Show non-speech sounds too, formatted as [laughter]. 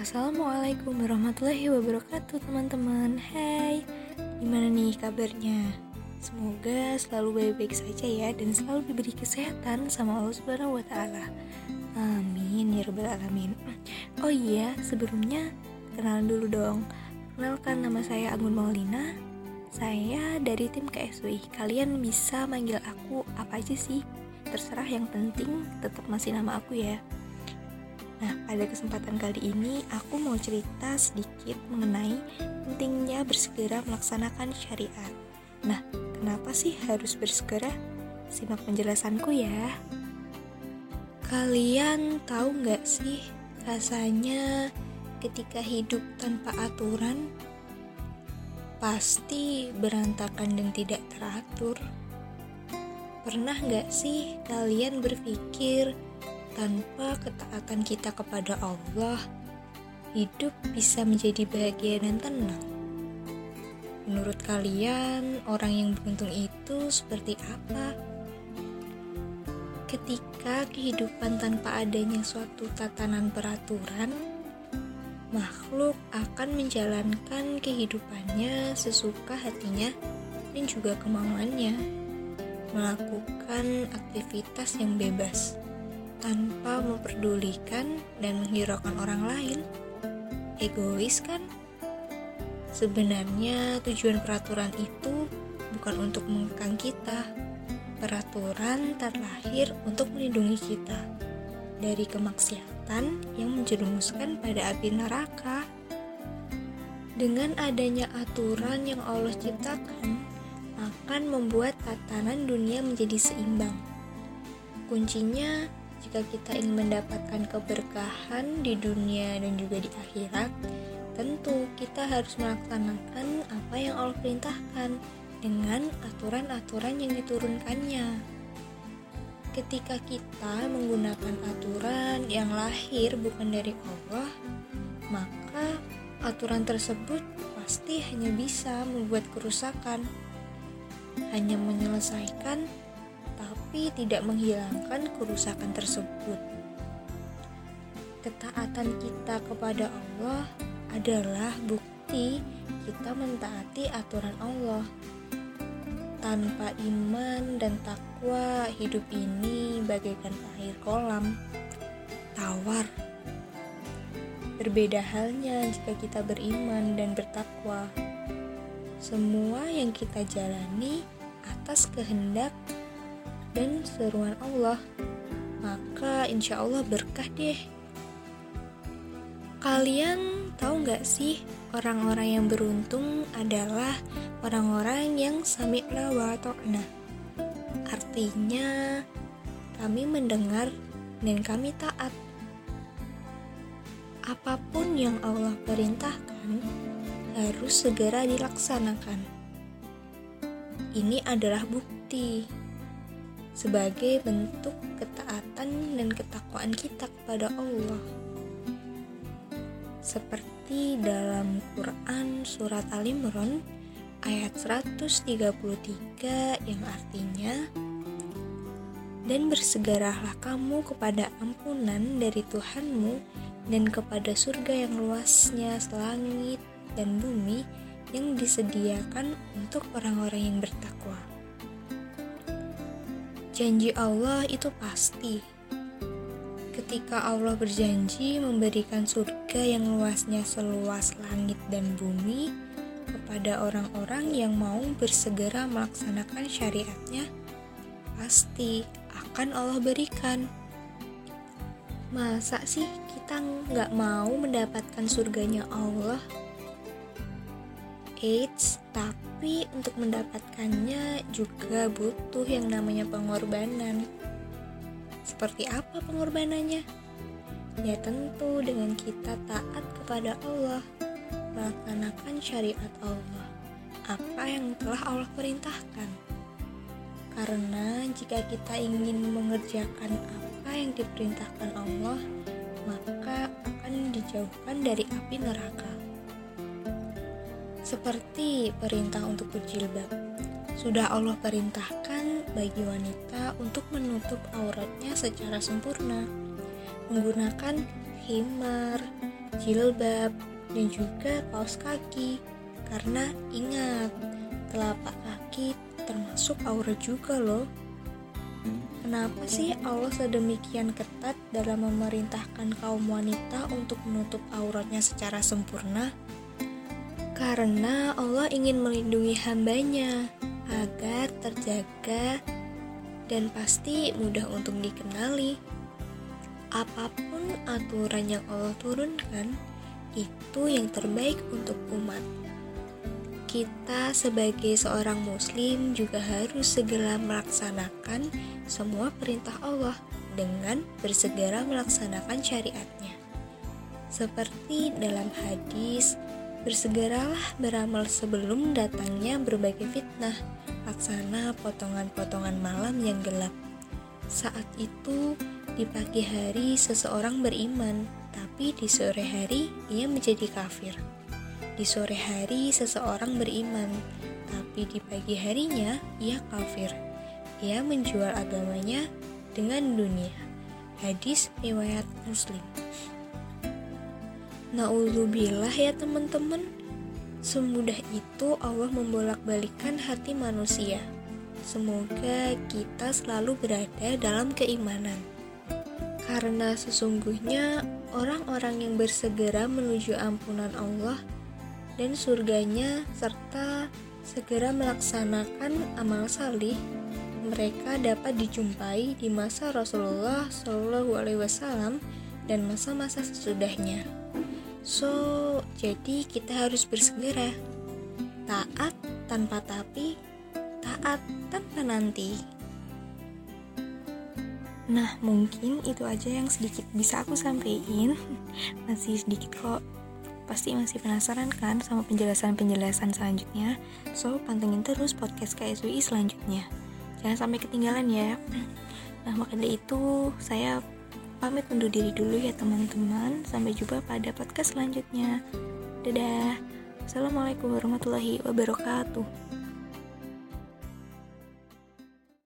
Assalamualaikum warahmatullahi wabarakatuh teman-teman. Hai, gimana nih kabarnya? Semoga selalu baik-baik saja ya Dan selalu diberi kesehatan sama Allah subhanahu wa ta'ala. Amin ya rabbal alamin. Oh iya, sebelumnya kenalan dulu dong. Kenalkan nama saya Anggun Maulina. Saya dari tim KSWI Kalian bisa manggil aku apa aja sih? Terserah yang penting tetap masih nama aku ya Nah, pada kesempatan kali ini aku mau cerita sedikit mengenai pentingnya bersegera melaksanakan syariat. Nah, kenapa sih harus bersegera? Simak penjelasanku ya. Kalian tahu nggak sih rasanya ketika hidup tanpa aturan? Pasti berantakan dan tidak teratur. Pernah nggak sih kalian berpikir tanpa ketaatan kita kepada Allah, hidup bisa menjadi bahagia dan tenang. Menurut kalian, orang yang beruntung itu seperti apa? Ketika kehidupan tanpa adanya suatu tatanan peraturan, makhluk akan menjalankan kehidupannya sesuka hatinya dan juga kemauannya, melakukan aktivitas yang bebas tanpa memperdulikan dan menghiraukan orang lain. Egois kan? Sebenarnya tujuan peraturan itu bukan untuk mengekang kita. Peraturan terlahir untuk melindungi kita dari kemaksiatan yang menjerumuskan pada api neraka. Dengan adanya aturan yang Allah ciptakan, akan membuat tatanan dunia menjadi seimbang. Kuncinya jika kita ingin mendapatkan keberkahan di dunia dan juga di akhirat, tentu kita harus melaksanakan apa yang Allah perintahkan dengan aturan-aturan yang diturunkannya. Ketika kita menggunakan aturan yang lahir bukan dari Allah, maka aturan tersebut pasti hanya bisa membuat kerusakan, hanya menyelesaikan tapi tidak menghilangkan kerusakan tersebut. Ketaatan kita kepada Allah adalah bukti kita mentaati aturan Allah. Tanpa iman dan takwa, hidup ini bagaikan air kolam, tawar. Berbeda halnya jika kita beriman dan bertakwa. Semua yang kita jalani atas kehendak dan seruan Allah, maka insya Allah berkah deh. Kalian tahu nggak sih orang-orang yang beruntung adalah orang-orang yang sami'na wa ta'na. Artinya kami mendengar dan kami taat. Apa pun yang Allah perintahkan harus segera dilaksanakan. Ini adalah bukti sebagai bentuk ketaatan dan ketakwaan kita kepada Allah. Seperti dalam Quran surat Al-Imran ayat 133 yang artinya dan bersegeralah kamu kepada ampunan dari Tuhanmu dan kepada surga yang luasnya selangit dan bumi yang disediakan untuk orang-orang yang bertakwa. Janji Allah itu pasti. Ketika Allah berjanji memberikan surga yang luasnya seluas langit dan bumi kepada orang-orang yang mau bersegera melaksanakan syariatnya, pasti akan Allah berikan. Masa sih kita nggak mau mendapatkan surganya Allah? Eits, tapi untuk mendapatkannya juga butuh yang namanya pengorbanan. Seperti apa pengorbanannya? Ya tentu dengan kita taat kepada Allah, melaksanakan syariat Allah, apa yang telah Allah perintahkan. Karena jika kita ingin mengerjakan apa yang diperintahkan Allah, maka akan dijauhkan dari api neraka. Seperti perintah untuk berjilbab, sudah Allah perintahkan bagi wanita untuk menutup auratnya secara sempurna, menggunakan himar, jilbab, dan juga kaos kaki. Karena ingat, telapak kaki termasuk aurat juga loh. Kenapa sih Allah sedemikian ketat dalam memerintahkan kaum wanita untuk menutup auratnya secara sempurna? Karena Allah ingin melindungi hambanya agar terjaga dan pasti mudah untuk dikenali. Apa pun aturan yang Allah turunkan, itu yang terbaik untuk umat kita sebagai seorang muslim juga harus segera melaksanakan semua perintah Allah dengan bersegera melaksanakan syariatnya. Seperti dalam hadis, bersegeralah beramal sebelum datangnya berbagai fitnah, laksana potongan-potongan malam yang gelap. Saat itu, di pagi hari seseorang beriman, tapi di sore hari ia menjadi kafir. Di sore hari seseorang beriman, tapi di pagi harinya ia kafir. Ia menjual agamanya dengan dunia. Hadis riwayat Muslim. Nauzubillah ya teman-teman. Semudah itu Allah membolak-balikan hati manusia. Semoga kita selalu berada dalam keimanan. Karena sesungguhnya orang-orang yang bersegera menuju ampunan Allah dan surganya serta segera melaksanakan amal salih mereka dapat dijumpai di masa Rasulullah Shallallahu Alaihi Wasallam dan masa-masa sesudahnya. So, jadi kita harus bersegera, taat tanpa tapi, taat tanpa nanti. Nah, mungkin itu aja yang sedikit bisa aku sampaikan. [laughs] Masih sedikit kok Pasti masih penasaran kan sama penjelasan-penjelasan selanjutnya? So, pantengin terus podcast KSWI selanjutnya. Jangan sampai ketinggalan ya. [clears throat] Nah, maka dari itu, saya pamit undur diri dulu ya teman-teman. Sampai jumpa pada podcast selanjutnya. Dadah. Assalamualaikum warahmatullahi wabarakatuh.